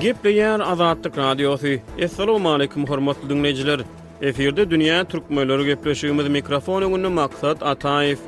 Gepleýär Azatlyk Radiosy. Assalamualaikum hormatly diňleýjiler. Efirde dünýä türkmenleri gepleşigimiz mikrofon öňünde Maksat Ataýew.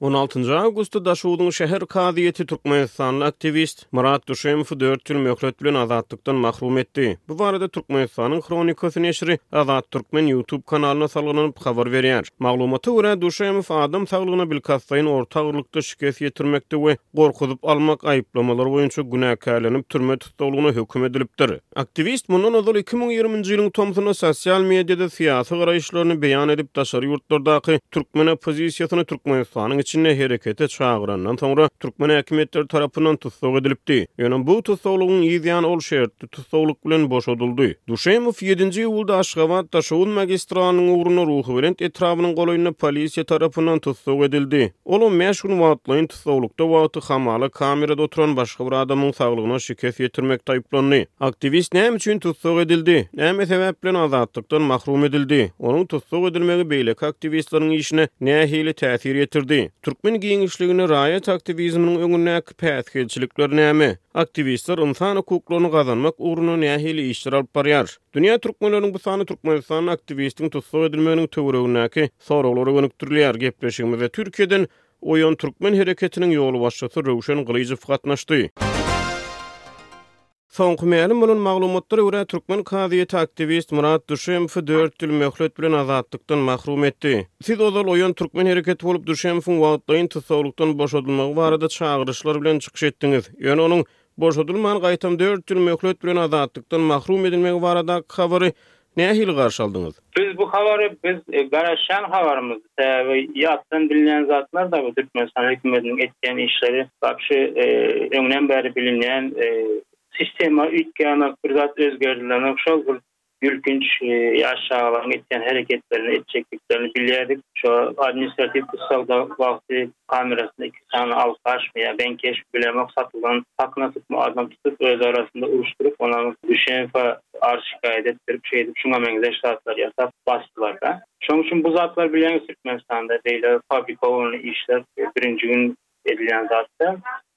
On altynjy awgustda Daşogzuň şäher kazyýeti türkmenistanly aktiwist Myrat Duşemowy dört ýyl möhlet bilen azatlykdan mahrum etdi. Bu barada Türkmenistanyň Hronikasy neşiri Azat Türkmen YouTube kanalyna salgylanyp habar berýär. Maglumata görä, Duşemow adam saglygyna bilkastlaýyn orta agyrlykda şikes ýetirmekde we gorkuzyp almak aýyplamalary boýunça günäkärlenip türme tussaglygyna höküm edilipdir. Aktiwist mundan ozal iki müň ýigriminji ýylyň tomsunda sosial mediada syýasy garaýyşlaryny beýan edip, daşary ýurtlardaky türkmen oppozisiýasyny Türkmenistanyň içinde herekete çagyrandan soňra, türkmen häkimiýetleri tarapyndan tussag edilipdi. Ýöne bu tussaglygyň yz ýany ol şertli tussaglyk bilen boşadyldy. Duşemow ýedinji iýulda Aşgabat, Daşoguz magistralynyň ugrunda Ruhubelent etrabynyň golaýynda polisiýa tarapyndan tussag edildi. Ol on bäş gün wagtlaýyn Tussaglyk wagty hamala kamerada oturan başga bir adamyň saglygyna şikes ýetirmekde aýyplandy. Aktiwist näme üçin tussag edildi? Näme sebäp bilen azatlykdan mahrum edildi? Onuň tussag edilmegi beýleki aktiwistleriň işine nähili täsir ýetirdi? Türkmen giňişliginde raýat aktiwizminiň öňündäki päsgelçilikler näme? Aktiwistler ynsan hukuklaryny gazanmak ugrunda nähili işler alyp barýar? Dünýä türkmenleriniň bu sany türkmenistanly aktiwistiň tussag edilmeginiň töweregindäki soraglara gönükdirilýär. Gepleşigimizde Türkiýeden Oýan türkmen hereketiniň ýolbaşçysy Röwşen Gylyjow gatnaşdy. Soňky mälim bolan maglumatlara görä, türkmen kazyýeti aktiwist Myrat Duşemowy dört ýyl möhlet bilen azatlykdan mahrum etdi. Siz ozal Oýan türkmen hereketi bolup Duşemowyň wagtlaýyn tussaglykdan boşadylmagy barada çagyryşlar bilen çykyş etdiňiz, ýöne onuň Boşadylman gaýtam dört ýyl möhlet bilen azatlykdan mahrum edilmegi baradaky habary nähili garşy aldyňyz? Biz bu habary biz garaşýan habarymyzdy. Sebäbi ýatdan bilinýän zatlar-da bu Türkmenistan hökümetiniň etýän işleri. Wapşe öňden bäri bilinýän sistema üýtgänok, bir zat özgerdilnok, şol bir Gülkünç, ýaş çagalaryň etýän hereketlerini, etjekliklerini bilýärdik. Şo administratiw tussagda wagty kamerasynda iki sany alkaşmy ýa beňkeşmi bilemok satylan sakna tutma adam tutup, öz arasynda uruşdyryp, onam Duşenfa arz şikaýat etdirip, şeýdip şuňa meňzeş zatlary ýasap basdylar-da. Şoň üçin bu zatlar bilýäňiz Türkmenistanda beýle fabrikowanyny işler birinji gün edilýän zat däl.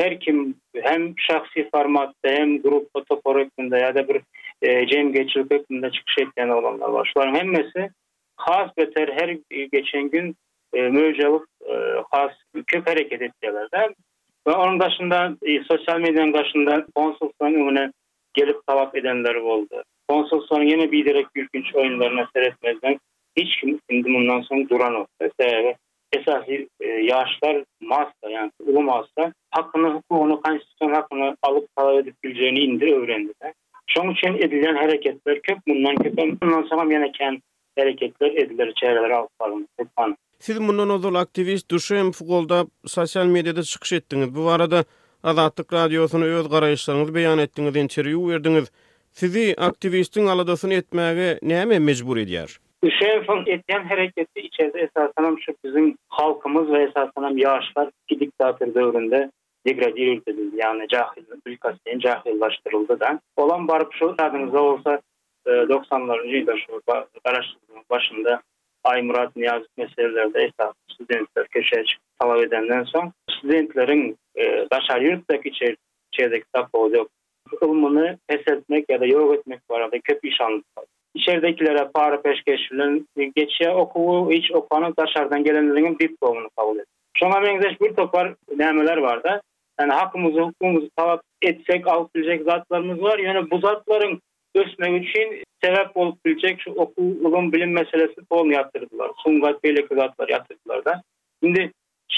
Her kim hem şahsy formatda hem gruppa topar hökmünde ýa-da bir jemgyýetçilik hökmünde çykyş etýän oglanlar bar. Şularyň hemmesi has beter her geçen gün möjä alyp has köp hereket etýärler-de. We onuň daşynda sosial mediýanyň daşynda konsulstwanyň öňüne gelip talap edenler boldy. Konsulstwanyň ýene biderek gülkünç oýunlaryna seretmezden hiç kim indi mundan soň duranok-da. Sebäbi Esasy ýaşlar massa, ýagny uly massa hakyny, hukugyny, konstitusion hakyny alyp talap edip biljegini indi öwrendi-de. Şoň üçin edilýän hereketler köp, mundan köp hem, mundan soň hem ýene kän hereketler ediler, çäreler alyp barylmaly hökman. Siz mundan ozal aktiwist Duşemowy goldap, sosial mediada çykyş etdiňiz. Bu barada Azatlyk Radiosyna öz garaýyşlaryňyzy beýan etdiňiz, interwýu berdiňiz. Sizi aktiwistiň aladasyny etmäge näme mejbur edýär? Düşeýewiň etýän hereketi içerde esasanam şu biziň halkymyz we esasanam ýaşlar iki diktator döwründe degradirlt edildi, ýagny jahyl ülkasyn jahyllaşdyryldy-da. Olam baryp şu ýadyňyzda bolsa doksanlarynyjy ýyllar şu garaşsyzlygyň başynda Aýmyrat Nyýazow meselelerde esasy studentler köçä çykyp talap edenden soň studentleriň daşary ýurtdaky içerdeki tapawudy ýok. ylmyny peseltmek ýa-da ýok etmek barada köp iş alnyp bar. Içeridekilere para peşgeş bilen geçýär okuwy, hiç okanyk daşardan gelenleriňem diplomuny kabul edýär. Şoňa meňzeş bir topar nämeler barda, ýani hakymyzy, hukmumyzy talap etsek alyp biljek zatlarymyz bar, ýöne bu zatlaryň ösmegi üçin sebäp bolup biljek şu okuw, ylym, bilim meselesini tolun ýatyrdylar, sungat, beýleki zatlar ýatyrdylar-da. Indi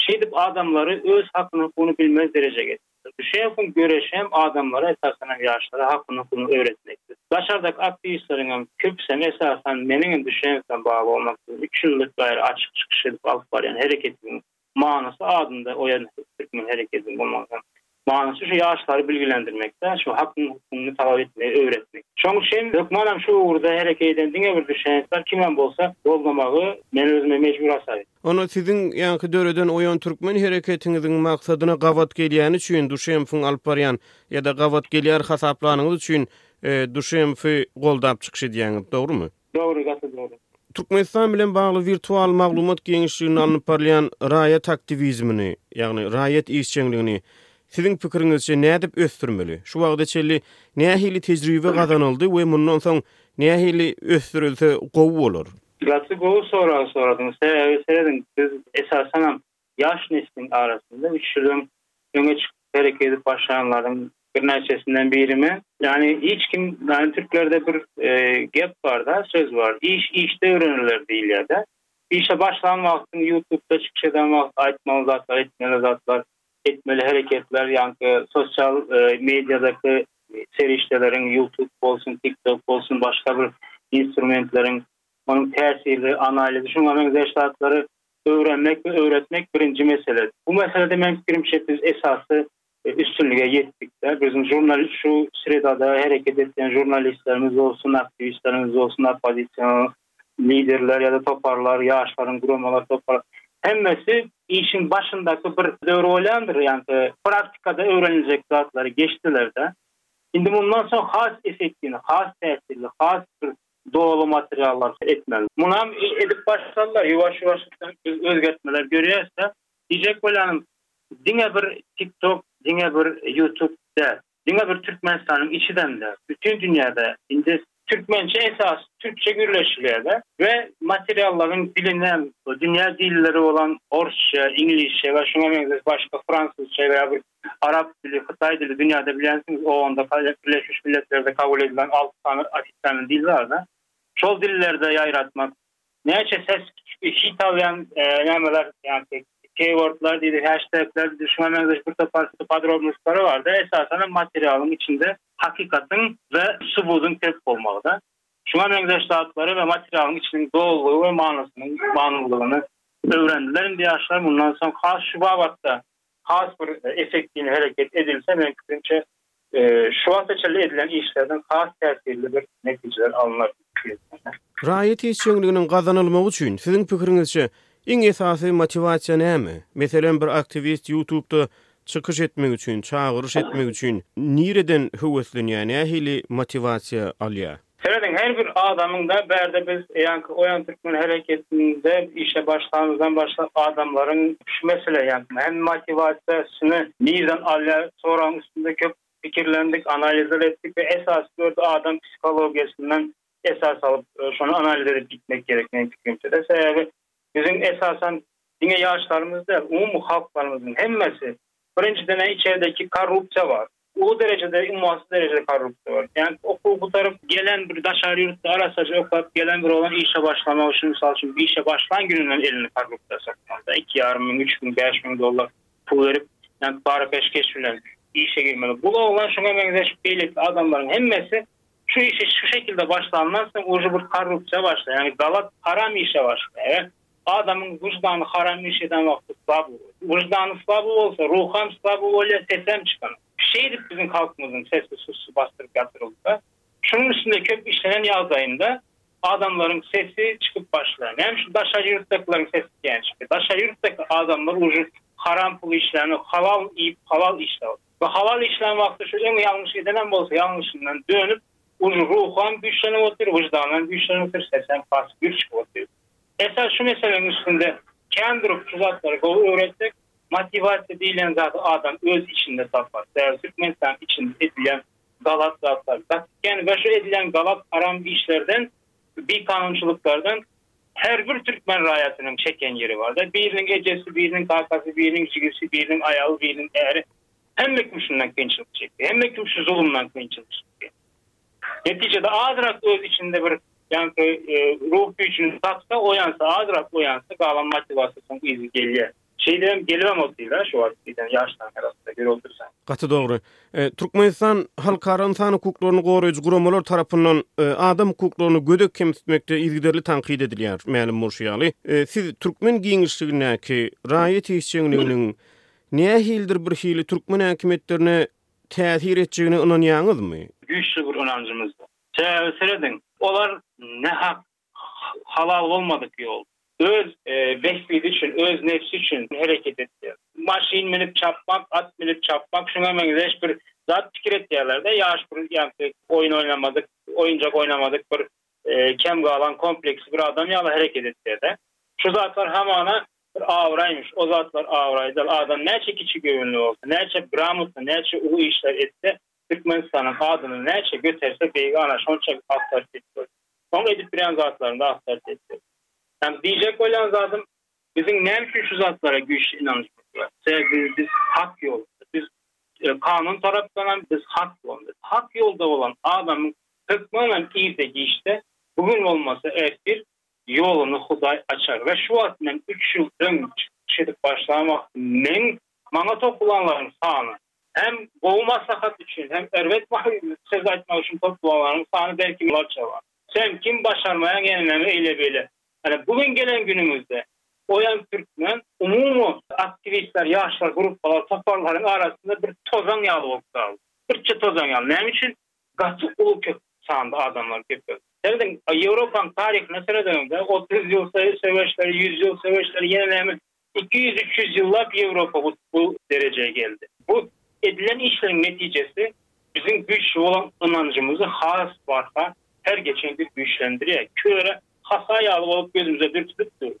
Şeýdip adamlary öz hakynyň hukugyny bilmez derejä getiripdir. Düşeýewiň göreşi hem adamlara, esasanam ýaşlara hakynyň hukugyny öwretmekdir. Daşardaky aktiwistleriň hem köpüsem, esasan meniň hem Düşeýew bilen bagy bolmakda üç ýyllyk bäri açyk çykyş edip alyp barýan hereketimiň manysy adynda oýanyp türkmen hereketiniň bolmagy hem Manysy şu ýaşlary bilgilendirmekde, şu hakyň hukmuny talap etmegi öwretmek. Şoň üçin hökmanam şu ugurda hereke eden diňe bir düşäýenç bar, kimem bolsa goldamagy men özüme mejbur hasabyýan. Onda siziň ýaňky döreden Oýan türkmen hereketiňiziň maksadyna gabat gelýäni üçin Duşemfiň alyp barýan ýa-da gabat gelýär hasaplanyňyz üçin Duşemfi goldap çykyş edýäňiz, dogrumy? Dogry gaty dogry. Türkmenistan bilen bagly wirtual maglumat giňişliginde alnyp barylýan raýat aktiwizmini, ýagny raýat işjeňligini Siziň pikiriňizçe nädip ösdürmeli? Şu wagta çenli nähili tejribe gazanyldy we mundan soň nähili ösdürilse gowy bolar? Gaty gowy sorag soradyňyz. Sebäbi serediň, biz esasanam Ýaş nesliň arasynda üç ýyldan öňe çykyp hereket edip başlanlaryň birnäçesinden biri men. Ýani hiç kim ýani türklerde bir gep barda söz bar iş işde öwreniler diýilýärde işe başlan wagtyň ýutubda çykyş eden wagt aýtmaly zatlar etmeli zatlar etmeli hereketler ýanky sosial mediadaky serişdeleriň ýutub bolsun tiktok bolsun başga bir instrumentleriň onuň täsirli analizi şuňa meňzeş zatlary Öwrenmek we öwretmek birinji mesele. Bu meselede meň pikirimçe biz esasy üstünlige ýetdikdä. Biziň žurnal şu sredada hereket etýän žurnalistlerimiz bolsun, aktiwistlerimiz bolsun, oppozision liderler ýa-da toparlar, ýaşlaryň guramalar topary hemmesi işiň başyndaky bir döwür bolýandyr. Ýa-da praktikada öwreniljek zatlary geçdiler-de. Indi mundan soň has efektiwni, has täsirli, has bir doly materiallar etmeli. Munam edip başladylar ýuwaş-ýuwaş biz özgertmeler görýäsdä. Diýjek bolýanym diňe bir tik tok diňe bir ýutub däl. Diňe bir Türkmenistanyň içidem däl. Bütin dünýäde indi türkmençe esas türkçe gürleşilýädä we materiallaryň dilinem dünýä dilleri bolan orsça, iňlisçe we şuňa meňzeş başga fransuzça we ýa bir Arap dili, hytaý dili dünýäde bilýänsiňiz owanda Birleşmiş Milletlerde kabul edilen alty sany ofitsialny dil barda. Şol dillerde ýaýratmak näçe ses hit alýan nämeler ýa-da keýwordlar diýdi heştegler diýdi şuňa meňzeş bir topar podrobnostlary barda esasan hem materialyň içinde hakykatyň we subudyň köp bolmagyda şuňa meňzeş zatlary we materialyň içiniň dolulygy we manysynyň manylylygyny öwrendiler indi ýaşlar mundan soň has şu babatda has bir efektiwni hereket edilse, meniň pikirimçe, şu wagta çenli edilen işlerden has täsirli bir netijeler alnar diýip pikir edýän. Raýat işjeňliginiň gazanylmagy üçin, siziň pikiriňizçe, iň esasy motiwasiýa näme? Meselem, bir aktiwist Ýutubda çykyş etmek üçin, çagyryş etmek üçin nireden höweslenýär, nähili motiwasiýa alýar? Serediň her bir adamyňda bärde biz ýaňky Oýan Türkmen hereketinde işe başlanymyzdan başlap adamlaryň şu mesele ýaňky hem motiwasiýa syny nirden alýar soragyň üstünde köp pikirlendik analizler etdik we esasy dört adam psihologiýasyndan esas alyp şony analiz edip gitmek gerek meň pikirimçede sebäbi Biziň esasan diňe ýaşlarymyz däl, umumy halklarymyzyň hemmesi, birinjiden-ä içerdeki korrupsiýa bar. Uly derejede, ummasyz derejede korrupsiýa bar. Ýani okuw gutaryp gelen bir daşary ýurtda arassaja okap gelen bir oglan işe başlamak üçin, mysal üçin, işe başlan gününden elini korrupsiýa sokmaly-da, iki ýarym müň, üç müň, bäş müň dollar pul berip, ýani para-peşgeş bilen işe girmeli. Bu oglan şuňa meňzeş beýleki adamlaryň hemmesi Şu işi şu şekilde başlandan soň uje bir korrupsiýa başlaýar. Ýagny galat haram işe başlaýar. Adamyň wyždany haram iş eden wagty slaby bolýar. Wyždany slaby bolsa, ruham slaby bolýar, sesem çykan. Şeýdip biziň halkymyzyň sesi sussy basdyryp ýatyrylsa, şunuň üstünde köp işlenen ýagdaýynda adamlaryň sesi çykyp başlaýar. Näme şu daşary ýurtdakylaryň sesi diýen şeýle. Daşary ýurtdaky adamlar uje haram pul işlänok, halal iýip, halal işläp otyr. Bu halal işlän wagty şu öň ýalňyş edenem bolsa ýalňyşyndan dönüp uly ruham güýçlenip otyr, wyždanam güýçlenip otyr, sesem has gür çykyp otyr. Esas şu meseleň üstünde kän durup şu zatlary gowy öwrensek, motiwasiýa diýlen zady adam öz içinde tapar. Sebäbi Türkmenistanyň içinde edilýän galat zatlar, gaty kän we şu edilýän galat haram işlerden Bikanunçylyklardan her bir türkmen raýatynyň çeken ýeri barda, biriniň ejesi, biriniň kakasy, biriniň jigisi, biriniň aýaly, biriniň äri, hemme kim şundan kynçylyk çekdi, hemme kim şu zulumdan kynçylyk çekdi. Netijede azyrak öz içinde bir ýaňky ruh güýjüni tapsa, oýansa, azyrak oýansa, galan motiwasiýasynyň yzy gelýär. Şeýdibem gelibem otyr-a şu wagt birden ýaşlaryň arasynda ýöri otursaň. Gaty dogry. Türkmenistan halkara ynsan hukuklaryny goraýjy guramalar tarapyndan adam hukuklaryny gödek kemsitmekde yzygiderli tankyt edilýär. Mälim bolşy ýaly, siz türkmen giňişligindäki raýat işjeňliginiň nähilidir bir hili türkmen häkimiýetlerine täsir etjegine ynanýaňyzmy? Güýçli bir ynanjymyz bar. Sebäbi serediň, olar nähak halal bolmadyk ýol. Öz bähbidi üçin, öz nebsi üçin hereket edýär. Maşyn münüp çapmak, at münüp çapmak, şuňa meňzeş bir zat pikir etýärler-de, ýaş bir ýagty oýun oýnamadyk, oýunjak oýnamadyk bir kem galan, kompleksi bir adam ýaly hereket edýär-de. Şu zatlar hamana bir abraýmyş, o zatlar abraý däl. Adam näçe kiçigöwünli bolsa, näçe gramotno, näçe uly işler etse, Türkmenistanyň adyny näçe göterse beýik ana şonça awtoritet bolar. Oň edip bilýän zatlarynda awtoritet ýok. Ýagny diýjek bolýan zadym biziň näme üçin şu zatlara güýçli ynanyşymyz bar? Sebäbi biz hak ýolunda. Biz kanun tarapdanam biz hak ýolunda. Hak ýolda bolan adamyň hökmanam irde giçde bu gün bolmasa ertir ýoluny hudaý açar we şu wagt men üç ýyl öň çykyş edip başlan wagtym men maňa topulanlaryň sany Hem gowy maslahat üçin hem erbet bir söz aýtmak üçin toplanlaryň sany belki müňlerçe bar. Sen kim başarmaýaň ýeneneňi eýle beýle. Ýöne bu gün gelen günümizde Oýan Türkmen umumy aktiwistler ýaşlar gruppalar toparlaryň arasynda bir tozaň ýaly bolup galdy. Birçe tozaň ýaly. Näme üçin? Gaty uly köp sanda adamlar köpeldi. Serediň Ýewropanyň taryhyna seredeňizde otuz ýyl söweşleri ýüz ýyl söweşleri ýene näme Iki ýüz, üç ýüz ýyllap Ýewropa hut bu derejä geldi. Bu edilen işleriň netijesi biziň güýçli bolan ynanjymyzy has barha her geçen gün güýçlendirýär. Köre hasa ýaly bolup gözümize dürtülip dur.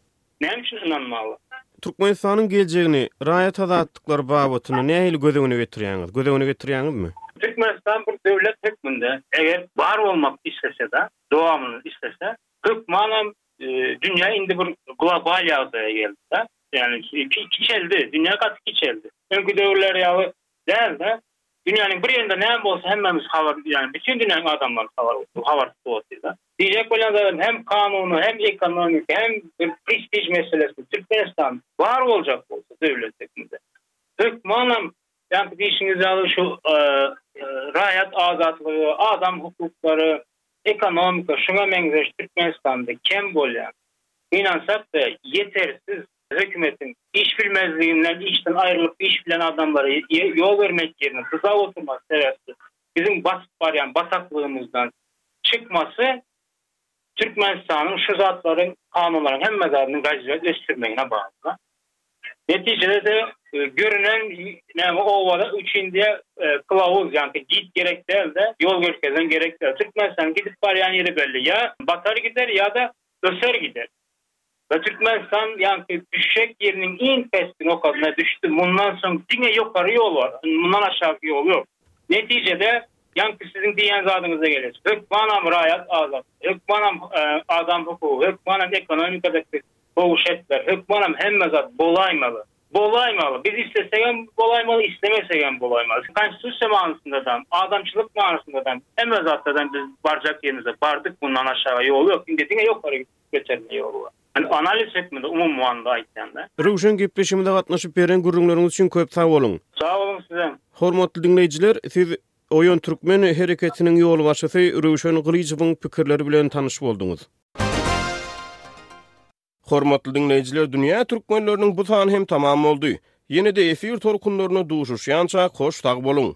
Näme üçin ynanmaly? Türkmenistanyň geljegini, raýat azatlyklary babatynda nähili göz öňüne getirýäňiz? Göz öňüne getirýäňizmi? Türkmenistan bir döwlet hökmünde eger bar bolmak islese-de, dowamlylyk islese, hökmanam Dünýä indi bir global ýagdaýa geldi-de. Ýagny kiçeldi, dünýä gaty kiçeldi. Öňki döwürler ýaly däl-de. Dünýäniň bir ýerinde näme bolsa hemmemiz habar, ýagny bütin dünýäniň adamlary habar, habar tutup otyrda. Diýjek bolýan zadym hem kanuny, hem ekonomiki, hem prestij meselesi Türkmenistan bar boljak bolsa döwlet hökmünde hökmanam Ýaňky diýşiňiz ýaly şu raýat azatlygy, adam hukuklary, ekonomika, şuňa meňzeş Türkmenistanda kem bolýan, gynansak-da ýetersiz hökümetiň işbilmezliginden işden aýrylyp iş bilen adamlary ýol bermek ýerine dyzap oturmasy sebäpli biziň batyp barýan bataklygymyzdan çykmasy Türkmenistanyň şu zatlaryň, kanunlaryň hemme zadynyň daýjyja ösdürmegine bagly. Netijede-de görünen näme obalar üçin diýe kylawuz, ýagny gid gerek däl-de, ýol görkezen gerek däl. Türkmenistanyň gidip barýan ýeri belli, ýa batar gider, ýa-da öser gider. We Türkmenistan ýaňky düşjek ýeriniň iň pesli nokadyna düşdi. Mundan soň diňe ýokary ýol bar. Mundan aşaky ýol ýok. Netijede ýaňky siziň diýýän zadyňyza geleris. Hökmanam raýat azatlygy, hökmanam adam hukugy, hökmanam ekonomikadaky gowy şertler, hökmanam hemme zat bolaýmaly. Bolaýmaly. Biz islesegem bolaýmaly, islemesegem bolaýmaly. Konstitusiýa manysyndadan, adamçylyk manysyndadan, hemme zatdadan biz barjak ýerimize bardyk. Mundan aşaga ýol ýok. Indi diňe ýokary gitmek. geçerli ýoly bar. Indi analiz hökmünde umumy manyda aýtýanda. Röwşen gepleşigimize gatnaşyp beren gürrüňleriňiz üçin köp sag boluň! Sag boluň sizem! Hormatly diňleýjiler, siz Oýan Türkmen hereketiniň ýolbaşçysy Röwşen Gylyjowyň pikirleri bilen tanyş bolduňyz. Hormatly diňleýjiler, dünýä türkmenleriniň bu sany hem tamam boldy. Ýene-de efir tolkunlarynda duşuşýança hoş sag boluň!